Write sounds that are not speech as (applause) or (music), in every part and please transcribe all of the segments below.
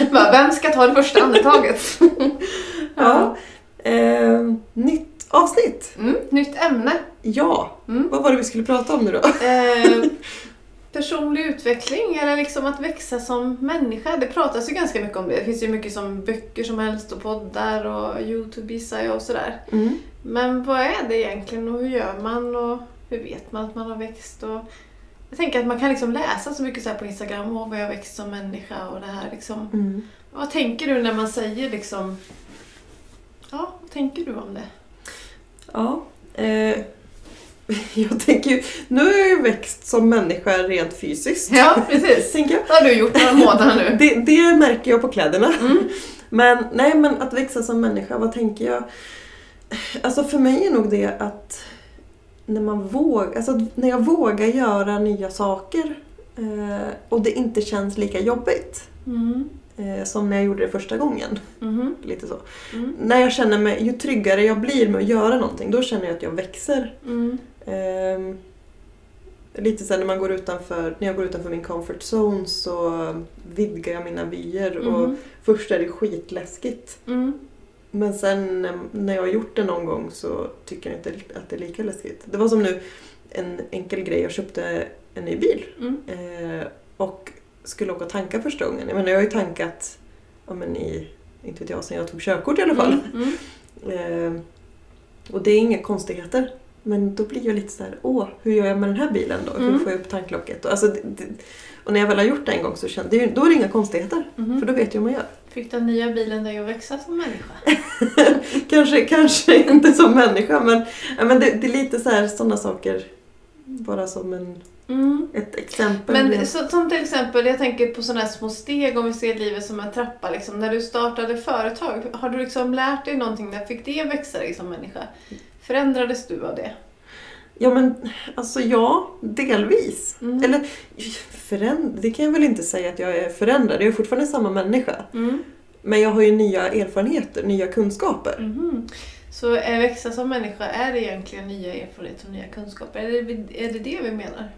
(laughs) Vem ska ta det första andetaget? (laughs) Ja. Eh, nytt avsnitt. Mm, nytt ämne. Ja. Mm. Vad var det vi skulle prata om nu då? Eh, (laughs) personlig utveckling eller liksom att växa som människa. Det pratas ju ganska mycket om det. Det finns ju mycket som böcker som helst och poddar och Youtube gissar jag och sådär. Mm. Men vad är det egentligen och hur gör man och hur vet man att man har växt? Och jag tänker att man kan liksom läsa så mycket så här på Instagram, åh vad jag växt som människa och det här liksom. Mm. Vad tänker du när man säger liksom, ja vad tänker du om det? Ja. Eh, (laughs) jag tänker ju, nu har jag ju växt som människa rent fysiskt. Ja precis, (laughs) Tänker jag. det har du gjort några månader nu. (laughs) Det, det märker jag på kläderna. Mm. Men nej, men att växa som människa, vad tänker jag? Alltså för mig är nog det att när, man våg, alltså när jag vågar göra nya saker eh, och det inte känns lika jobbigt Mm. eh, som när jag gjorde det första gången. Mhm. Lite så. Mm. När jag känner mig, ju tryggare jag blir med att göra någonting, då känner jag att jag växer. Mm. Ehm, lite så här när man går utanför, när jag går utanför min comfort zone så vidgar jag mina vyer och Mhm. först är det skitläskigt. Mm. Men sen när- jag har gjort det någon gång så tycker jag inte att det är lika läskigt. Det var som nu en enkel grej, jag köpte en ny bil Mm. eh, och skulle åka och tanka första gången. Jag menar jag har ju tankat ja, men i, inte vet jag, sen jag tog körkort i alla fall. Mm. Mm. (laughs) Eh, och det är inga konstigheter. Men då blir jag lite så här, åh, hur gör jag med den här bilen då? Hur Mm. får jag upp tanklocket? Och, alltså, det, och när jag väl har gjort det en gång så känner det, då är det inga konstigheter. Mhm. För då vet jag hur man gör. Fick den nya bilen dig att växa som människa? (laughs) kanske, kanske inte som människa men, men det, det är lite så här sådana saker. Bara som en, Mm. ett exempel. Men så, som till exempel, jag tänker på sådana här små steg om vi ser livet som en trappa. Liksom. När du startade företag, har du liksom lärt dig någonting? När fick det växa dig som människa? Förändrades du av det? Ja men alltså ja, delvis. Mm. Eller föränd- det kan jag väl inte säga att jag är förändrad. Jag är fortfarande samma människa. Mm. Men jag har ju nya erfarenheter, nya kunskaper. Mhm. Så är växa som människa, är egentligen nya erfarenheter och nya kunskaper? Är det, är det det vi menar?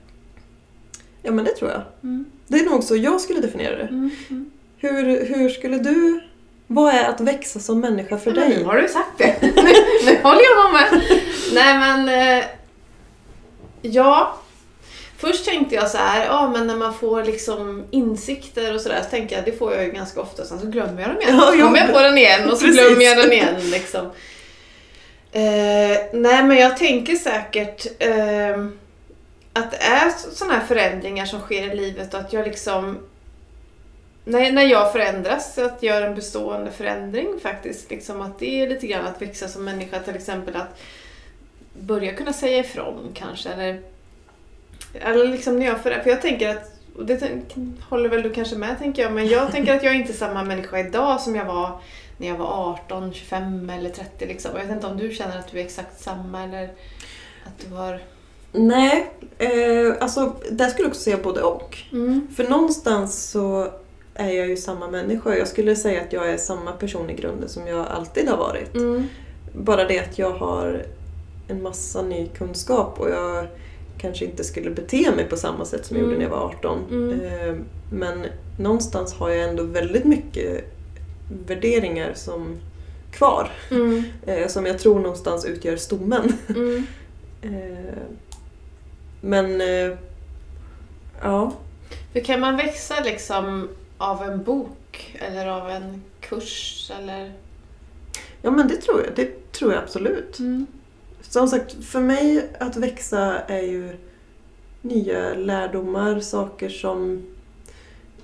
Ja men det tror jag. Mm. Det är nog så jag skulle definiera det. Mm. Mm. Hur, hur skulle du... Vad är att växa som människa för men dig? Nu har du sagt det. (laughs) nu, nu håller jag med. Nej men... Ja. Först tänkte jag så här, ja men när man får liksom insikter och sådär så tänker jag det får jag ju ganska ofta, sen så glömmer jag dem igen. Så kommer jag på den igen och så glömmer jag den igen liksom. Eh, nej men jag tänker säkert eh, att det är sådana här förändringar som sker i livet och att jag liksom när, när jag förändras, att göra en bestående förändring faktiskt. Liksom att det är lite grann att växa som människa. Till exempel att börja kunna säga ifrån kanske. Eller, eller liksom när jag förändras. För jag tänker att, och det håller väl du kanske med tänker jag, men jag tänker att jag är inte samma människa idag som jag var när jag var 18, 25 eller 30 liksom. Jag vet inte om du känner att du är exakt samma eller att du har... Nej, eh, alltså där skulle jag också säga både och. Mm. För någonstans så är jag ju samma människa. Jag skulle säga att jag är samma person i grunden som jag alltid har varit. Mm. Bara det att jag har en massa ny kunskap och jag kanske inte skulle bete mig på samma sätt som jag Mm. gjorde när jag var 18. Mm. Eh, Men någonstans har jag ändå väldigt mycket värderingar som kvar. Mm. (laughs) eh, Som jag tror någonstans utgör stommen. Mm. (laughs) Eh, Men ja, Hur kan man växa liksom av en bok eller av en kurs eller... ja men det tror jag. Det tror jag absolut. Som sagt, för mig att växa är ju nya lärdomar, saker som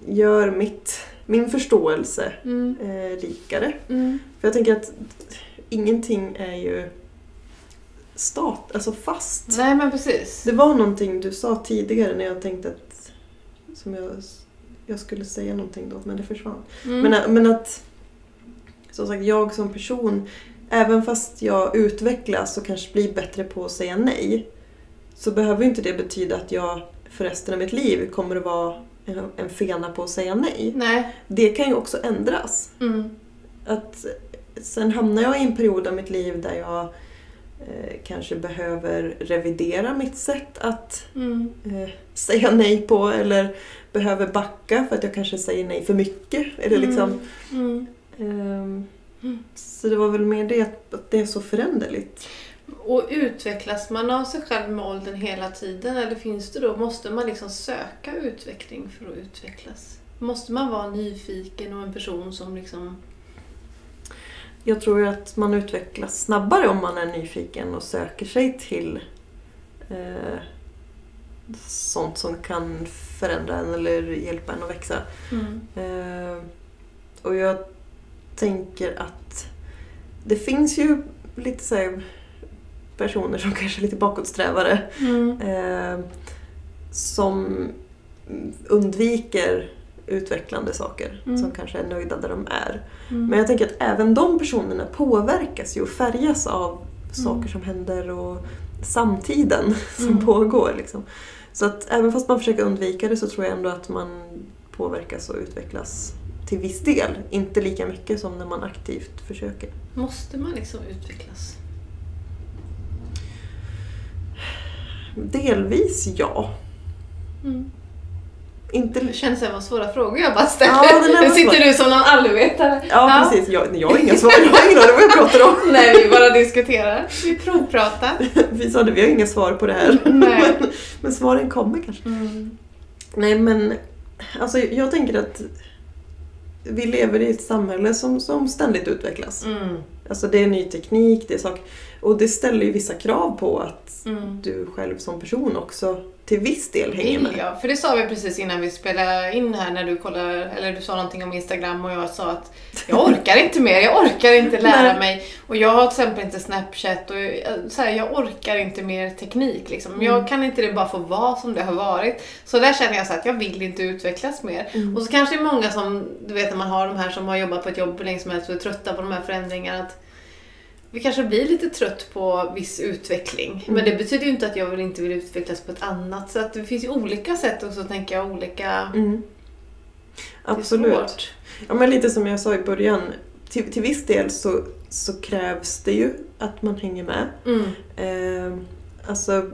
gör mitt, min förståelse Mm. eh, rikare. Mm. För jag tänker att ingenting är ju stat, alltså fast. Nej men precis. Det var någonting du sa tidigare när jag tänkte att som jag, jag skulle säga någonting då, men det försvann. Mm. Men, men att som sagt, jag som person, även fast jag utvecklas och kanske blir bättre på att säga nej, så behöver inte det betyda att jag för resten av mitt liv kommer att vara en, en fena på att säga nej. Nej. Det kan ju också ändras. Mm. Att sen hamnar jag i en period av mitt liv där jag eh, kanske behöver revidera mitt sätt att Mm. eh, säga nej på eller behöver backa för att jag kanske säger nej för mycket. Eller liksom, Mm. ehm, Mm. Så det var väl mer det att det är så föränderligt. Och utvecklas man av sig själv med åldern hela tiden eller finns det då, måste man liksom söka utveckling för att utvecklas? Måste man vara nyfiken och en person som liksom... Jag tror ju att man utvecklas snabbare om man är nyfiken och söker sig till eh, sånt som kan förändra en eller hjälpa en att växa. Mm. Eh, och jag tänker att det finns ju lite så här personer som (laughs) kanske är lite bakåtsträvare Mm. eh, som undviker utvecklande saker. Mm. Som kanske är nöjda där de är. Mm. Men jag tänker att även de personerna påverkas ju och färgas av saker Mm. som händer och samtiden (laughs) som Mm. pågår. Liksom. Så att även fast man försöker undvika det så tror jag ändå att man påverkas och utvecklas till viss del. Inte lika mycket som när man aktivt försöker. Måste man liksom utvecklas? Delvis ja. Mm. Inte... Det känns som det var svåra frågor jag bara ställde. Ja, nu sitter svår. du som någon allvetare. Ja, precis. Jag, jag har inga svar. Jag har ingen aning vad jag pratar om. (laughs) Nej, vi bara diskuterar. Vi provpratar. (laughs) Vi sa det, vi har inga svar på det här. (laughs) Nej. Men, men svaren kommer kanske. Mm. Nej men, alltså jag tänker att vi lever i ett samhälle som, som ständigt utvecklas. Mm. Alltså det är ny teknik, det är saker. Och det ställer ju vissa krav på att Mm. du själv som person också till viss del hänger med. Ja, för det sa vi precis innan vi spelade in här när du kollade, eller du sa någonting om Instagram och jag sa att jag orkar inte mer, jag orkar inte (laughs) lära Nej. mig. Och jag har till exempel inte Snapchat och så här, jag orkar inte mer teknik liksom. Mm. Jag kan inte det bara få vara som det har varit. Så där känner jag så här att jag vill inte utvecklas mer. Mm. Och så kanske det är många som, du vet när man har de här som har jobbat på ett jobb länge som helst och är trötta på de här förändringarna. Att vi kanske blir lite trött på viss utveckling. Men Mm. det betyder ju inte att jag vill inte vill utvecklas på ett annat. Så att det finns ju olika sätt också tänker jag. Olika... Mm. Absolut. Ja, men lite som jag sa i början, till, till viss del så, så krävs det ju att man hänger med. Mm. Eh, alltså,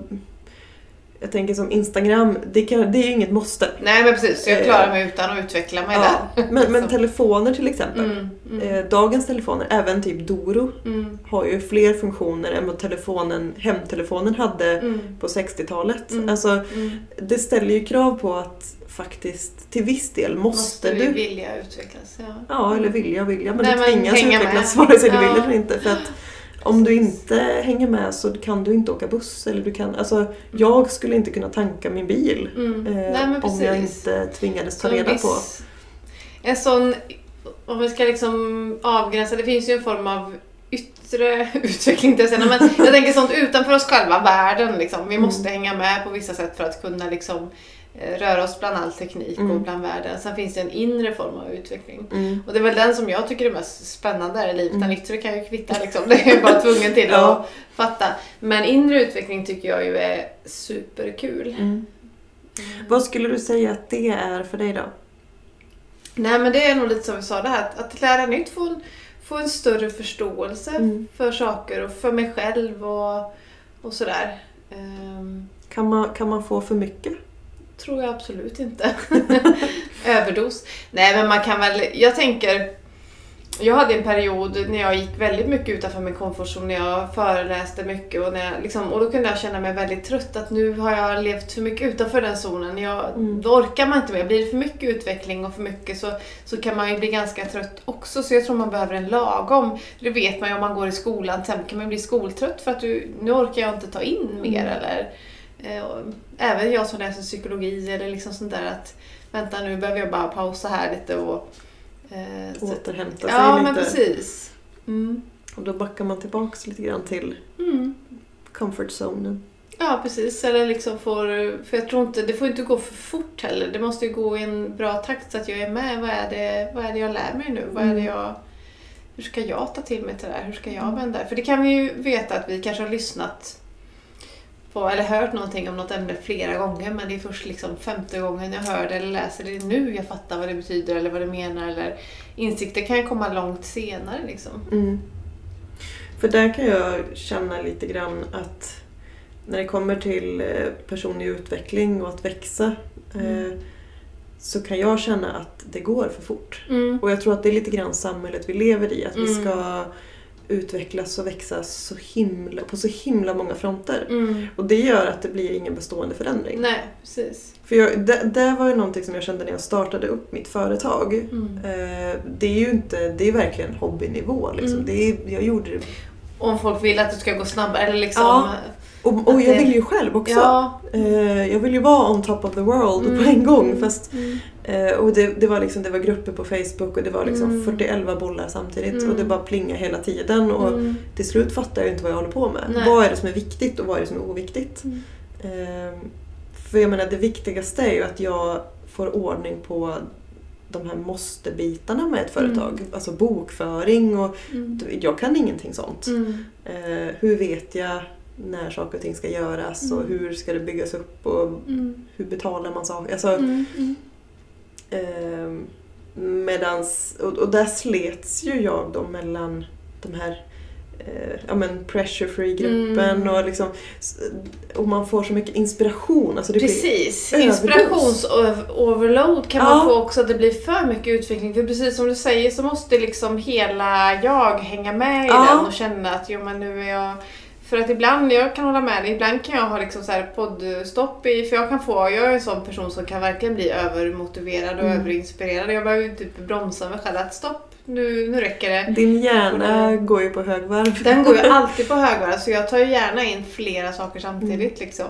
jag tänker som Instagram, det, kan, det är ju inget måste. Nej men precis, så jag klarar mig utan att utveckla mig Eh, Ja, där. men, men (laughs) telefoner till exempel. Mm, mm, Eh, dagens telefoner, även typ Doro, mm, har ju fler funktioner än vad telefonen, hemtelefonen hade mm, på 60-talet. Mm. Alltså, mm. det ställer ju krav på att faktiskt till viss del måste, Måste du vilja utvecklas? Ja, Ja, eller vilja vilja. Men Nej, du men tvingas hänga utvecklas med. vare sig du vill Ja. eller inte. För att om du inte hänger med så kan du inte åka buss. Eller du kan, alltså, jag skulle inte kunna tanka min bil Mm. eh, Nej, om jag inte tvingades ta Så reda viss- på. En sån, om vi ska liksom avgränsa, det finns ju en form av yttre (laughs) utveckling, jag säga, men jag tänker sånt utanför oss själva, världen liksom. Vi Mm. måste hänga med på vissa sätt för att kunna liksom röra oss bland all teknik Mm. och bland världen. Sen finns det en inre form av utveckling. Mm. Och det är väl den som jag tycker är mest spännande här i livet. Mm. Den yttre kan ju kvitta liksom. (laughs) Det är jag bara tvungen till Ja. att fatta. Men inre utveckling tycker jag ju är superkul. Mm. Vad skulle du säga att det är för dig då? Nej men det är nog lite som vi sa det här, att, att lära nytt, få en, få en större förståelse Mm. för saker och för mig själv och, och sådär. Ehm, Kan man, kan man få för mycket? Tror jag absolut inte. (laughs) Överdos. Nej men man kan väl, jag tänker jag hade en period när jag gick väldigt mycket utanför min komfortzon, när jag föreläste mycket och, när jag, liksom, och då kunde jag känna mig väldigt trött att nu har jag levt för mycket utanför den zonen. Jag, Mm. Då orkar man inte mer. Blir det för mycket utveckling och för mycket så, så kan man ju bli ganska trött också. Så jag tror man behöver en lagom. Det vet man ju om man går i skolan, exempel kan man bli skoltrött för att du, nu orkar jag inte ta in mer. Mm. Eller, även jag som läser psykologi eller liksom sånt där att vänta nu behöver jag bara pausa här lite och eh, Återhämta sig Ja, lite? men precis. Mm. Och då backar man tillbaks lite grann till Mm. comfort zonen. Ja, precis. Eller liksom får, för jag tror inte, det får inte gå för fort heller. Det måste ju gå i en bra takt så att jag är med. Vad är det, vad är det jag lär mig nu? Vad är det Mm. jag, hur ska jag ta till mig till det här? Hur ska jag vända? För det kan vi ju veta att vi kanske har lyssnat på, eller hört någonting om något ämne flera gånger men det är först liksom femte gången jag hör det eller läser det nu jag fattar vad det betyder eller vad det menar. Eller insikter kan komma långt senare liksom. Mm. För där kan jag känna lite grann att när det kommer till eh, personlig utveckling och att växa Mm. eh, så kan jag känna att det går för fort. Mm. Och jag tror att det är lite grann samhället vi lever i. Att vi Mm. ska utvecklas och växa så himla, på så himla många fronter. Mm. Och det gör att det blir ingen bestående förändring. Nej, precis. För jag, det, det var ju någonting som jag kände när jag startade upp mitt företag. Mm. Eh, det är ju inte, det är verkligen hobbynivå. Liksom. Mm. Det är, jag gjorde det. Om folk vill att det ska gå snabbare eller liksom... Ja. Och, och jag vill ju själv också. Ja. Eh, jag vill ju vara on top of the world Mm. på en gång. Fast, Mm. eh, och det, det, var liksom, det var grupper på Facebook och det var liksom Mm. 41 bollar samtidigt. Mm. Och det bara plingade hela tiden. Och Mm. till slut fattar jag inte vad jag håller på med. Nej. Vad är det som är viktigt och vad är det som är oviktigt? Mm. Eh, för jag menar det viktigaste är ju att jag får ordning på de här måste-bitarna med ett företag. Mm. Alltså bokföring och Mm. jag kan ingenting sånt. Mm. Eh, hur vet jag när saker och ting ska göras och Mm. hur ska det byggas upp och Mm. hur betalar man saker? Alltså, eh, medans, och, och där slets ju jag då mellan de här eh, ja men pressure free gruppen Mm. och liksom och man får så mycket inspiration. Alltså det Precis. Inspirations-overload kan Ja. man få också, att det blir för mycket utveckling. För precis som du säger så måste liksom hela jag hänga med i Ja. den och känna att jo men nu är jag... För att ibland, jag kan hålla med dig, ibland kan jag ha liksom så här poddstopp i, för jag kan få, jag är en sån person som kan verkligen bli övermotiverad och Mm. överinspirerad. Jag behöver ju typ bromsa mig själv att stopp, nu, nu räcker det. din hjärna går ju på högvarv. Den går ju (laughs) alltid på högvarv så jag tar ju gärna in flera saker samtidigt Mm. liksom.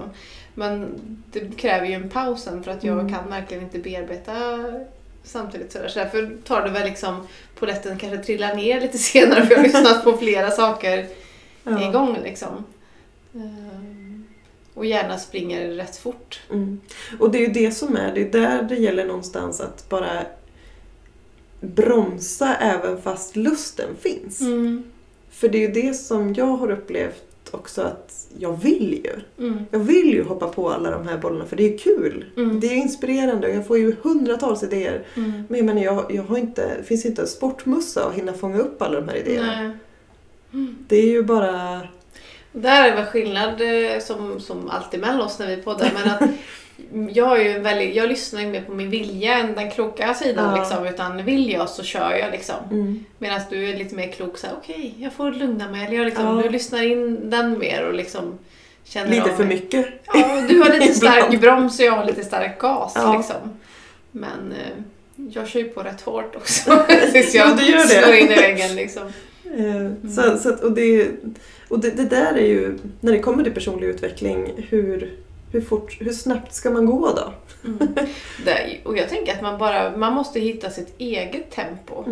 Men det kräver ju en paus sen för att jag Mm. kan verkligen inte bearbeta samtidigt. Så därför tar det väl liksom polletten kanske trillar ner lite (laughs) senare för jag har lyssnat på flera saker Ja. igång liksom. Ehm, Och gärna springer rätt fort. Mm. Och det är ju det som är, det är där det gäller någonstans att bara bromsa även fast lusten finns. Mm. För det är ju det som jag har upplevt också att jag vill ju. Mm. Jag vill ju hoppa på alla de här bollarna för det är kul. Mm. Det är inspirerande och jag får ju hundratals idéer. Mm. Men jag menar, jag, jag har inte, det finns inte en sportmussa att hinna fånga upp alla de här idéerna. Nej. Det är ju bara... Där är väl skillnad eh, som, som alltid mellan oss när vi poddar. Men att jag, har ju väldigt, jag lyssnar ju mer på min vilja än den kloka sidan. Ja. Liksom, utan vill jag så kör jag. Liksom. Mm. Medan du är lite mer klok. så Okej, jag får lugna mig. Eller jag liksom, Ja. Du lyssnar in den mer och liksom känner Lite av för mycket. Ja, du har lite (laughs) stark broms och jag har lite stark gas. Ja. Liksom. Men eh, jag kör ju på rätt hårt också. (laughs) (laughs) Tills jag Jo, du gör det. slår in i väggen. Liksom. Eh, Så, så att, och det, och det, det där är ju, när det kommer till personlig utveckling, hur, hur, fort, hur snabbt ska man gå då? Mm. Det, och jag tänker att man bara man måste hitta sitt eget tempo.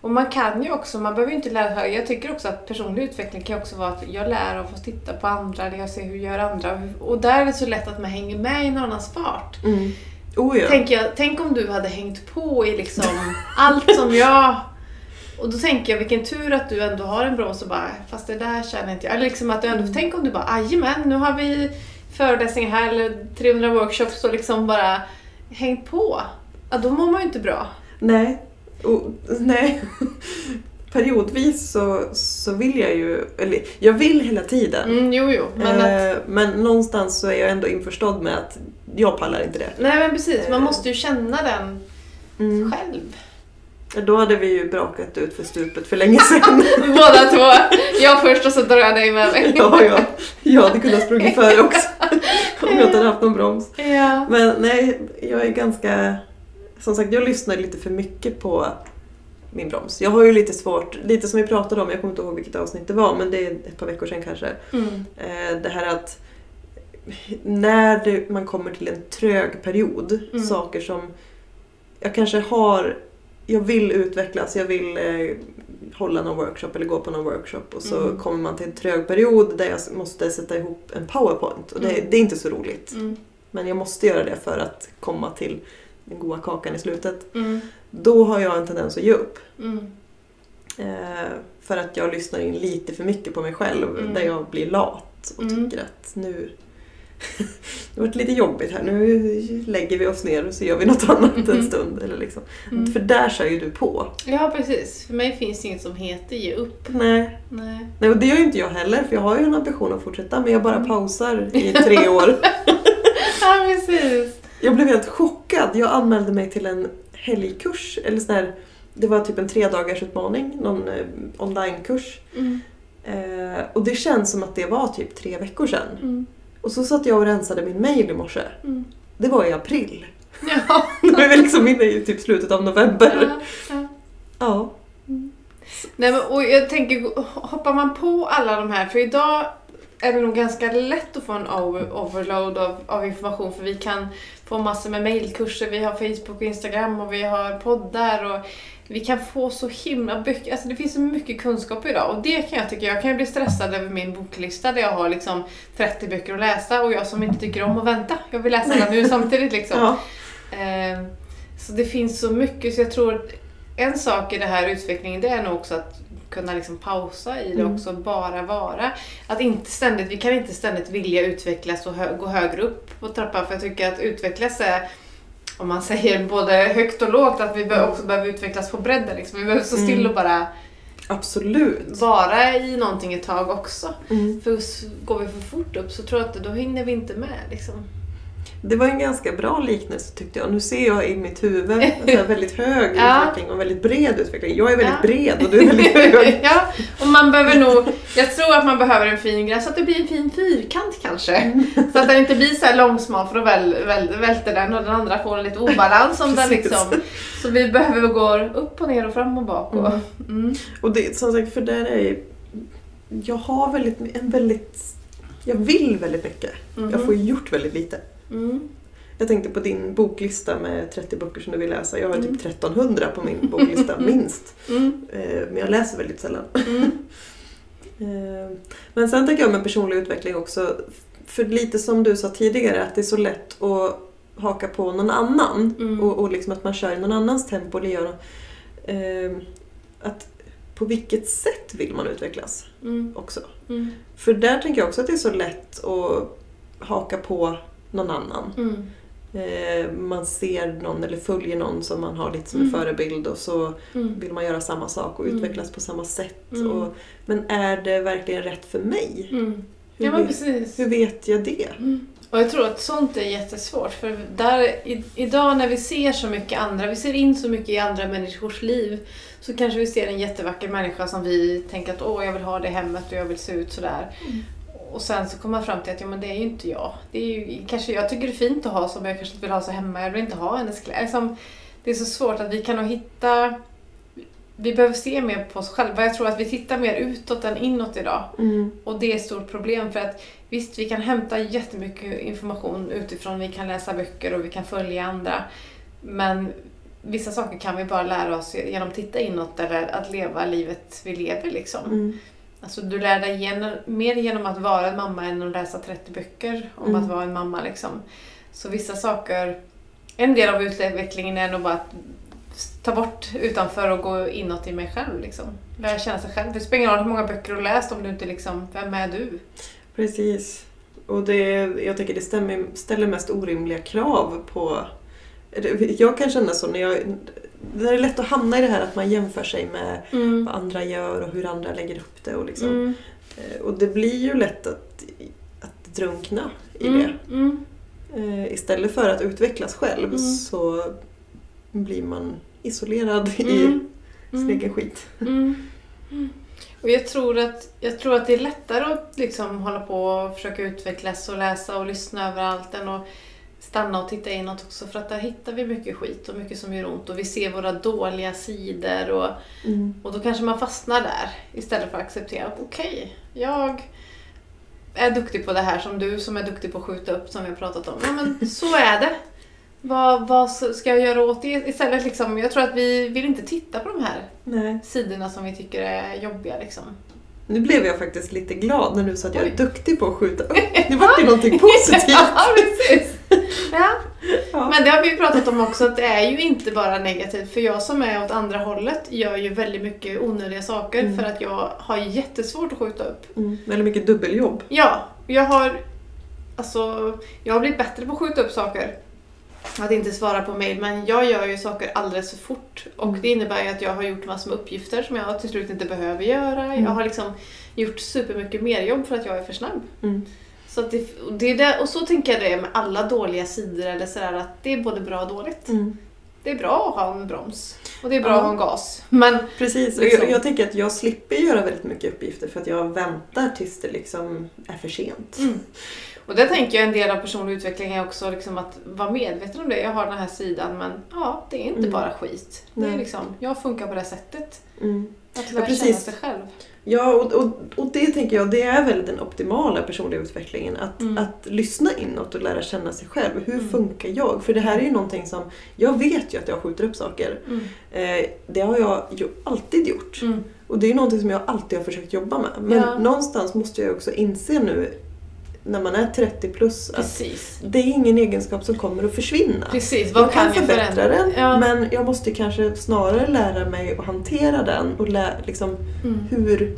Och man kan ju också, man behöver ju inte lära sig. Jag tycker också att personlig utveckling kan också vara att jag lär av att titta på andra, eller jag ser hur gör andra. Och där är det så lätt att man hänger med i någon annans fart. Mm. Oh ja. Tänk, jag, tänk om du hade hängt på i liksom allt som jag... Och då tänker jag vilken tur att du ändå har en broms och bara, fast det där känner inte jag. Eller liksom att du ändå, tänk om du bara, jajamän, nu har vi föreläsningar här eller 300 workshops och liksom bara hängt på. Ja, då mår man ju inte bra. Nej. Och, nej. Periodvis så, så vill jag ju, eller jag vill hela tiden. Mm, jo, jo. Men att, Eh, men någonstans så är jag ändå införstådd med att jag pallar inte det. nej men precis, man eh, måste ju känna den Mm. själv. Då hade vi ju brakat ut för stupet för länge sedan. (laughs) Båda två. Jag först och så drar jag dig med mig. ja, ja. Jag hade kunnat sprungit före också. Om jag inte hade haft någon broms. Ja. Men nej, jag är ganska... Som sagt, jag lyssnar lite för mycket på min broms. Jag har ju lite svårt, lite som vi pratade om, jag kommer inte ihåg vilket avsnitt det var, men det är ett par veckor sedan kanske. Mm. Eh, Det här att när man kommer till en trög period, Mm. saker som jag kanske har, jag vill utvecklas, jag vill eh, hålla någon workshop eller gå på någon workshop och så Mm. kommer man till en trög period där jag måste sätta ihop en powerpoint och det, Mm. det är inte så roligt. Mm. Men jag måste göra det för att komma till den goda kakan i slutet. Mm. Då har jag en tendens att ge upp. Mm. Eh, för att jag lyssnar in lite för mycket på mig själv Mm. där jag blir lat och tycker att nu det har varit lite jobbigt här, nu lägger vi oss ner och så gör vi något annat en Mhm. stund. Eller liksom. Mm. För där kör ju du på. Ja, precis. För mig finns det inget som heter ge upp. Nej. Nej. Nej, och det gör ju inte jag heller för jag har ju en ambition att fortsätta men jag bara Mm. pausar i (laughs) tre år. Ja, precis. Jag blev helt chockad. Jag anmälde mig till en helgkurs. Eller sån här, det var typ en tre dagars utmaning, någon eh, onlinekurs. Mm. Eh, och det känns som att det var typ tre veckor sedan. Mm. Och så satt jag och rensade min mail i morse. Mm. Det var i april. Ja. (laughs) Nu är vi liksom inne i typ slutet av november. Ja, ja. Ja. Nej, men, och jag tänker, hoppar man på alla de här, för idag är det nog ganska lätt att få en over, overload av, av information för vi kan få massor med mailkurser, vi har Facebook och Instagram och vi har poddar och vi kan få så himla mycket, alltså det finns så mycket kunskap idag och det kan jag tycka, jag kan ju bli stressad över min boklista där jag har liksom 30 böcker att läsa och jag som inte tycker om att vänta, jag vill läsa alla nu (laughs) samtidigt liksom. ja. Ehm, Så det finns så mycket så jag tror en sak i den här utvecklingen det är nog också att kunna liksom pausa i det Mm. också, bara vara. Att inte ständigt, vi kan inte ständigt vilja utvecklas och hö- gå högre upp på trappan för jag tycker att utvecklas är om man säger både högt och lågt, att vi också behöver utvecklas på bredden. Liksom. Vi behöver stå still Mm. och bara Absolut. vara i någonting ett tag också. Mm. För går vi för fort upp så tror jag att då hinner vi inte med. Liksom. Det var en ganska bra liknelse tyckte jag. Nu ser jag i mitt huvud en (laughs) väldigt hög Ja. utveckling och en väldigt bred utveckling. Jag är väldigt Ja. bred och du är väldigt (laughs) hög. ja, och man behöver nog, jag tror att man behöver en fin gräns så att det blir en fin fyrkant kanske. Så att den inte blir så här långsmal för då väl, väl, välter den och den andra får en lite obalans om den liksom. Så vi behöver gå upp och ner och fram och bak. Och, Mm. mm. Och det, som sagt, för där är ju- jag har väldigt, en väldigt, jag vill väldigt mycket. Mhm. Jag får gjort väldigt lite. Mm. Jag tänkte på din boklista med 30 böcker som du vill läsa. Jag har Mm. typ 1300 på min boklista, (laughs) minst. Mm. Eh, Men jag läser väldigt sällan. Mm. (laughs) Eh, Men sen tänker jag med personlig utveckling också, för lite som du sa tidigare, att det är så lätt att haka på någon annan Mm. och, och liksom att man kör i någon annans tempo. Eller gör, eh, att på vilket sätt vill man utvecklas Mm. också? Mm. För där tänker jag också att det är så lätt att haka på någon annan. Mm. Eh, man ser någon eller följer någon som man har lite som en Mm. förebild och så Mm. vill man göra samma sak och Mm. utvecklas på samma sätt. Mm. Och, men är det verkligen rätt för mig? Mm. Hur, Ja vet, precis. hur vet jag det? Mm. Och jag tror att sånt är jättesvårt för där, i, idag när vi ser så mycket andra, vi ser in så mycket i andra människors liv så kanske vi ser en jättevacker människa som vi tänker att åh jag vill ha det hemmet och jag vill se ut sådär. Och sen så kommer man fram till att ja, men det är ju inte jag. Det är ju, kanske jag tycker det är fint att ha som jag kanske inte vill ha så hemma. Jag vill inte ha hennes kläder. Liksom, det är så svårt att vi kan nog hitta... Vi behöver se mer på oss själva. Jag tror att vi tittar mer utåt än inåt idag. Mm. Och det är ett stort problem för att visst, vi kan hämta jättemycket information utifrån. Vi kan läsa böcker och vi kan följa andra. Men vissa saker kan vi bara lära oss genom att titta inåt eller att leva livet vi lever liksom. Mm. Alltså du lär dig gen- mer genom att vara en mamma än att läsa 30 böcker om Mm. att vara en mamma liksom. Så vissa saker, en del av utvecklingen är nog bara att ta bort utanför och gå inåt i mig själv liksom. Lära känna sig själv. Det spelar ingen roll hur många böcker du har läst om du inte liksom, vem är du? Precis. Och det, jag tycker det stämmer, ställer mest orimliga krav på... Jag kan känna så när jag... Det är lätt att hamna i det här att man jämför sig med Mm. vad andra gör och hur andra lägger upp det. Och, liksom. Mm. Eh, och det blir ju lätt att, att drunkna i Mm. det. Mm. Eh, istället för att utvecklas själv Mm. så blir man isolerad i sin egen skit. Och jag tror, att, jag tror att det är lättare att liksom hålla på och försöka utvecklas och läsa och lyssna överallt än att stanna och titta inåt också för att där hittar vi mycket skit och mycket som gör ont och vi ser våra dåliga sidor och, Mm. och då kanske man fastnar där istället för att acceptera att okej, jag är duktig på det här som du som är duktig på att skjuta upp som vi har pratat om. Ja men (laughs) så är det. Vad, vad ska jag göra åt det? Istället liksom, jag tror att vi vill inte titta på de här Nej. sidorna som vi tycker är jobbiga. Liksom. Nu blev jag faktiskt lite glad när du sa att jag är Oj. duktig på att skjuta upp. (laughs) Det var ju någonting positivt. ja, (laughs) precis. Ja. Ja. Men det har vi ju pratat om också, att det är ju inte bara negativt. För jag som är åt andra hållet gör ju väldigt mycket onödiga saker Mm. för att jag har jättesvårt att skjuta upp. Mm. Väldigt mycket dubbeljobb. Ja, jag har, alltså, jag har blivit bättre på att skjuta upp saker. Att inte svara på mail, men jag gör ju saker alldeles för fort. Och Mm. det innebär ju att jag har gjort massor med uppgifter som jag till slut inte behöver göra. Mm. Jag har liksom gjort supermycket mer jobb för att jag är för snabb. Mm. Så att det, och, det är det, och så tänker jag det med alla dåliga sidor eller sådär att det är både bra och dåligt. Mm. Det är bra att ha en broms och det är bra Ja. att ha en gas. Men Precis, Liksom. jag, jag tänker att jag slipper göra väldigt mycket uppgifter för att jag väntar tills det liksom är för sent. Och där tänker jag en del av personlig utveckling är också liksom att vara medveten om det. Jag har den här sidan men ja, det är inte Mm. bara skit. Det är liksom, jag funkar på det sättet. Mm. Att lära precis. känna sig själv. Ja, och, och, och det tänker jag, det är väl den optimala personliga utvecklingen. Att, Mm. att lyssna inåt och lära känna sig själv. Hur Mm. funkar jag? För det här är ju någonting som, jag vet ju att jag skjuter upp saker. Mm. Eh, det har jag ju alltid gjort. Mm. Och det är ju någonting som jag alltid har försökt jobba med. Men Ja. någonstans måste jag också inse nu, när man är 30 plus, att Precis. det är ingen egenskap som kommer att försvinna. Precis, vad jag kan, kan jag förbättra förändra? den, Ja. men jag måste kanske snarare lära mig att hantera den och lä- liksom Mm. hur...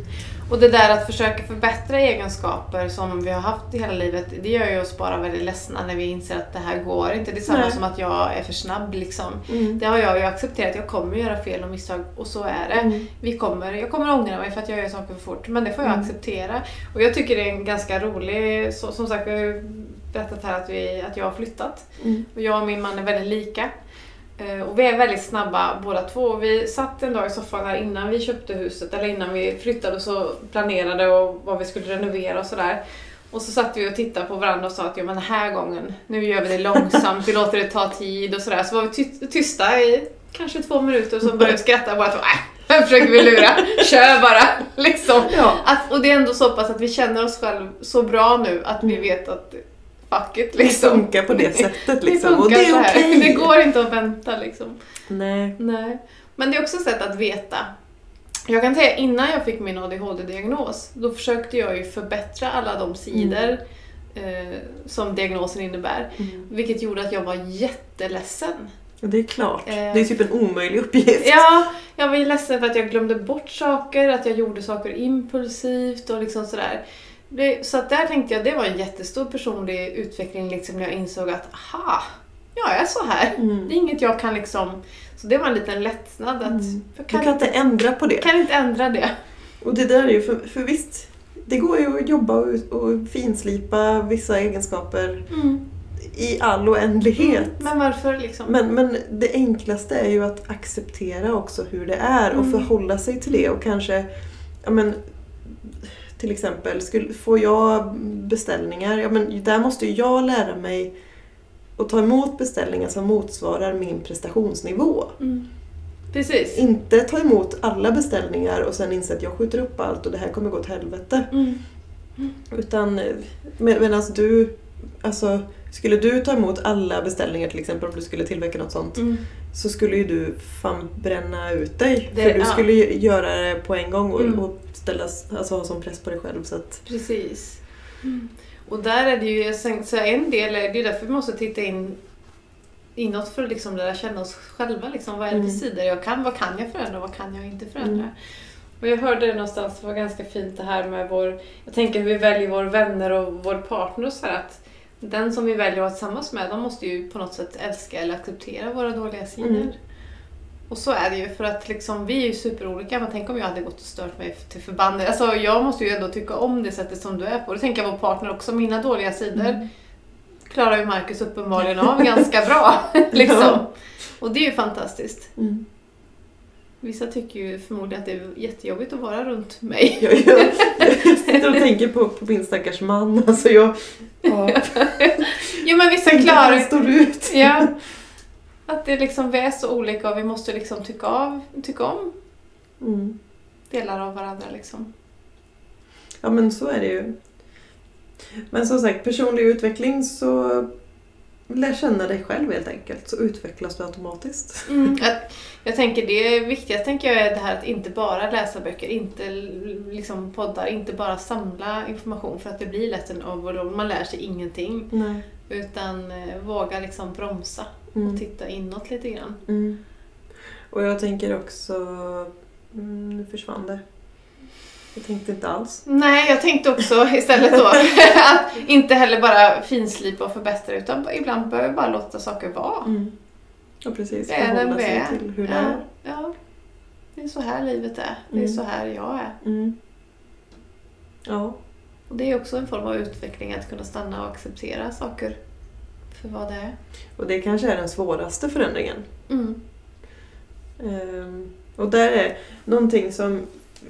Och det där att försöka förbättra egenskaper som vi har haft i hela livet, det gör ju oss bara väldigt ledsna när vi inser att det här går inte. Det är samma Nej. som att jag är för snabb liksom. Mm. Det har jag ju accepterat, jag kommer göra fel och misstag och så är det. Mm. Vi kommer, jag kommer ångra mig för att jag gör saker för fort, men det får jag Mm. acceptera. Och jag tycker det är en ganska rolig, så, som sagt vi har ju berättat här att, vi, att jag har flyttat. Mm. Och jag och min man är väldigt lika. Eh, Och vi är väldigt snabba båda två. Och Vi satt en dag i soffan där innan vi köpte huset, eller innan vi flyttade och så planerade och vad vi skulle renovera och sådär. Och så satt vi och tittade på varandra och sa att ja, men den här gången, nu gör vi det långsamt, vi (laughs) låter det ta tid och sådär. Så var vi ty- tysta i kanske två minuter och så började vi skratta bara två. Äh, försöker vi lura? (laughs) Kör bara! (laughs) Liksom. Ja. Att, och det är ändå så pass att vi känner oss själv så bra nu att vi vet att fuck it Det liksom. funkar på det sättet liksom. Det och det är okej. Det går inte att vänta liksom. Nej. Nej. Men det är också ett sätt att veta. Jag kan säga innan jag fick min ADHD-diagnos, då försökte jag ju förbättra alla de sidor eh, som diagnosen innebär. Mm. Vilket gjorde att jag var jätteledsen. Det är klart. Eh. Det är typ en omöjlig uppgift. Ja, jag var ju ledsen för att jag glömde bort saker, att jag gjorde saker impulsivt och liksom sådär. Det, så att där tänkte jag, det var en jättestor personlig utveckling liksom när jag insåg att aha, jag är så här. Mm. Det är inget jag kan liksom... Så det var en liten lättnad att... Mm. För Du kan, kan inte ändra på det. kan inte ändra det. Och det där är ju, för, för visst, det går ju att jobba och, och finslipa vissa egenskaper i all oändlighet. Men varför liksom? Men, men det enklaste är ju att acceptera också hur det är och Mm. förhålla sig till det och kanske, ja men till exempel, skulle, får jag beställningar, ja men där måste ju jag lära mig att ta emot beställningar som motsvarar min prestationsnivå. Mm. Precis. Inte ta emot alla beställningar och sen inse att jag skjuter upp allt och det här kommer gå åt helvete. Mm. Utan eh, med, medan du, alltså skulle du ta emot alla beställningar till exempel om du skulle tillverka något sånt Mm. så skulle ju du fan bränna ut dig. Det- för du ja. skulle ju göra det på en gång och, Mm. och ställas, alltså, ha sån press på dig själv. Så att, Precis. Och där är det ju, säga, en del är det är därför vi måste titta in inåt för att liksom lära känna oss själva. Liksom, vad är det för Mm. sidor jag kan? Vad kan jag förändra? Vad kan jag inte förändra? Mm. Och jag hörde det någonstans, det var ganska fint det här med vår... Jag tänker hur vi väljer våra vänner och vår partner och så här att den som vi väljer att vara tillsammans med, de måste ju på något sätt älska eller acceptera våra dåliga sidor. Mm. Och så är det ju för att liksom, vi är ju superolika, men tänk om jag hade gått och stört mig till förbannelse. Alltså jag måste ju ändå tycka om det sättet som du är på. Det tänker jag vår partner också, mina dåliga sidor Mm. klarar ju Marcus uppenbarligen av ganska bra. (laughs) liksom. Och det är ju fantastiskt. mm. Vissa tycker ju förmodligen att det är jättejobbigt att vara runt mig. (laughs) jag, jag, jag sitter och tänker på, på min stackars man. Alltså jag, ja, Jo men vissa (laughs) klarar står ut. Ja. (laughs) Att det liksom, vi är så olika och vi måste liksom tycka, av, tycka om Mm. delar av varandra. Liksom. Ja men så är det ju. Men som sagt, personlig utveckling så lär känna dig själv helt enkelt så utvecklas du automatiskt. Mm. (laughs) Jag, jag tänker det viktigaste tänker jag är det här att inte bara läsa böcker, inte liksom poddar, inte bara samla information för att det blir lätt en overload. Man lär sig ingenting. Nej. Utan eh, våga liksom bromsa Mm. och titta inåt lite grann. Mm. Och jag tänker också... Mm, nu försvann det. Jag tänkte inte alls. Nej, jag tänkte också istället då (laughs) att inte heller bara finslipa och förbättra utan ibland behöver vi bara låta saker vara. Mm. Ja precis, Det är den sig till hur det ja, är. ja. Det är så här livet är. Det är Mm. så här jag är. Mm. Ja. Och det är också en form av utveckling, att kunna stanna och acceptera saker för vad det är. Och det kanske är den svåraste förändringen. Mm. Ehm, och där är någonting som...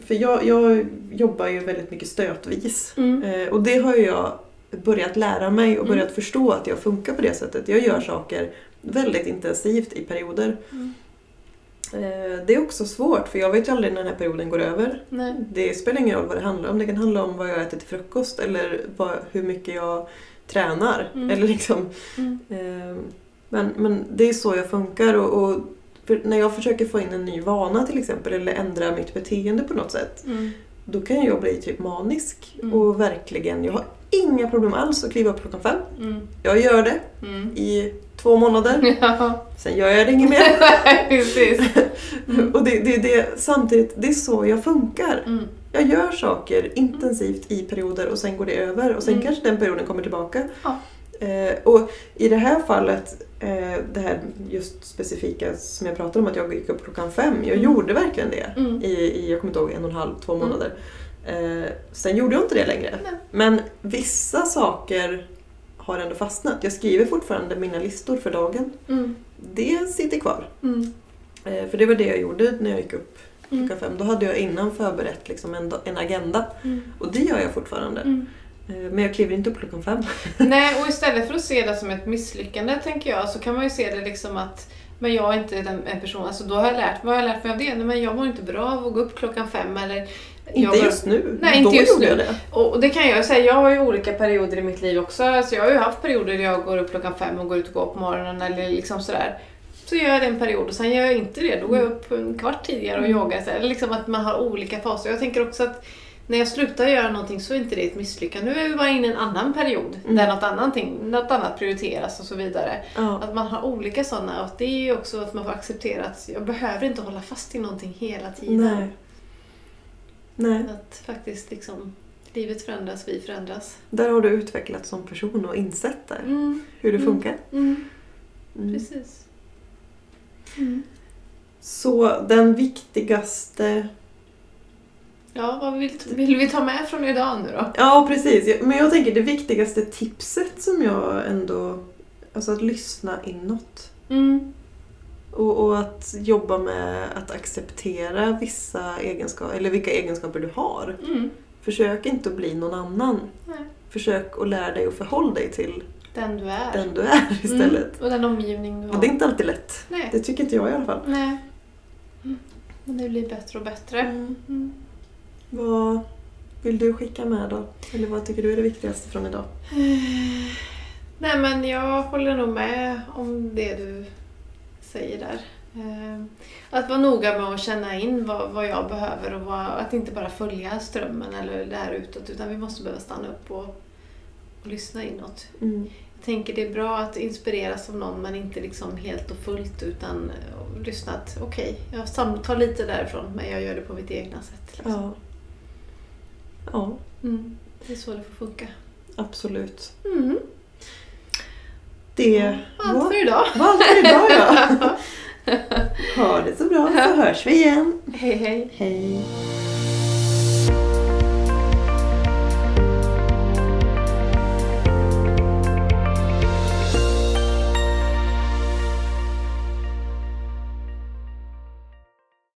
För jag, jag jobbar ju väldigt mycket stötvis. Mm. Eh, och det har ju jag börjat lära mig och Mm. börjat förstå att jag funkar på det sättet. Jag gör saker väldigt intensivt i perioder. Mm. Eh, Det är också svårt för jag vet ju aldrig när den här perioden går över. Nej. Det spelar ingen roll vad det handlar om. Det kan handla om vad jag äter till frukost eller vad, hur mycket jag tränar. Mm. Eller liksom, Mm. eh, men, men det är så jag funkar. Och, och för när jag försöker få in en ny vana till exempel eller ändra mitt beteende på något sätt. Mm. Då kan jag bli typ manisk. Mm. Och verkligen, jag har inga problem alls att kliva upp klockan fem. Mm. Jag gör det Mm. i två månader. (laughs) Ja, Sen gör jag det inget mer. (laughs) precis. Mm. Och det, det, det, samtidigt, det är så jag funkar. Mm. Jag gör saker intensivt i perioder och sen går det över och sen kanske den perioden kommer tillbaka. Ja. Eh, och i det här fallet, det här just specifika som jag pratade om att jag gick upp klockan fem. Jag Mm. gjorde verkligen det Mm. i, i, jag kommer inte ihåg, en och en halv, två Mm. månader. Eh, sen gjorde jag inte det längre. Nej. Men vissa saker har ändå fastnat. Jag skriver fortfarande mina listor för dagen. Mm. Det sitter kvar. Mm. Eh, för det var det jag gjorde när jag gick upp Mm. klockan fem. Då hade jag innan förberett liksom en, en agenda. Mm. Och det gör jag fortfarande. Mm. Eh, Men jag kliver inte upp klockan fem. (laughs) Nej, och istället för att se det som ett misslyckande tänker jag så kan man ju se det liksom att men jag är inte den, en person, alltså då har jag lärt vad har jag lärt mig av det? Nej, men jag mår inte bra av att gå upp klockan fem eller... Inte går- just nu. Nej, inte Då just nu. det. Och det kan jag säga, jag har ju olika perioder i mitt liv också. Alltså jag har ju haft perioder där jag går upp klockan fem och går ut och går på morgonen eller liksom sådär. Så gör jag det en period och sen gör jag inte det. Då går jag upp en kvart tidigare och Mm. yogar. Så Eller liksom att man har olika faser. Jag tänker också att när jag slutar göra någonting så är inte det ett misslyckande. Nu är vi bara inne i en annan period Mm. där något, annanting, något annat prioriteras och så vidare. Ja. Att man har olika sådana och det är ju också att man får acceptera att jag behöver inte hålla fast i någonting hela tiden. Nej. Nej. Att faktiskt liksom, livet förändras, vi förändras. Där har du utvecklats som person och insett det. Mm. Hur det Mm. funkar. Mm. Mm. Precis. Mm. Så den viktigaste... Ja, vad vill, vill vi ta med från idag nu då? Ja, precis. Men jag tänker det viktigaste tipset som jag ändå... Alltså att lyssna inåt. Mm. Och, och att jobba med att acceptera vissa egenskaper, eller vilka egenskaper du har. Mm. Försök inte att bli någon annan. Nej. Försök att lära dig att förhålla dig till Den du är. den du är istället. Mm. Och den omgivning du har. Och det är inte alltid lätt. Nej. Det tycker inte jag i alla fall. Nej. Mm. Men det blir bättre och bättre. Mm. Vad vill du skicka med då? Eller vad tycker du är det viktigaste från idag? Nej men jag håller nog med om det du säger där. Eh, Att vara noga med att känna in vad, vad jag behöver och vad, att inte bara följa strömmen eller det här utåt utan vi måste behöva stanna upp och, och lyssna inåt. Mm. Jag tänker det är bra att inspireras av någon men inte liksom helt och fullt utan eh, lyssna att okej, jag sam- tar lite därifrån men jag gör det på mitt egna sätt. Liksom. Ja. Ja, Mm. Det är så det får funka. absolut. Mm. Det Allt var för idag. var allt för idag ja. (laughs) Ha det så bra så hörs vi igen. hej hej. Hej.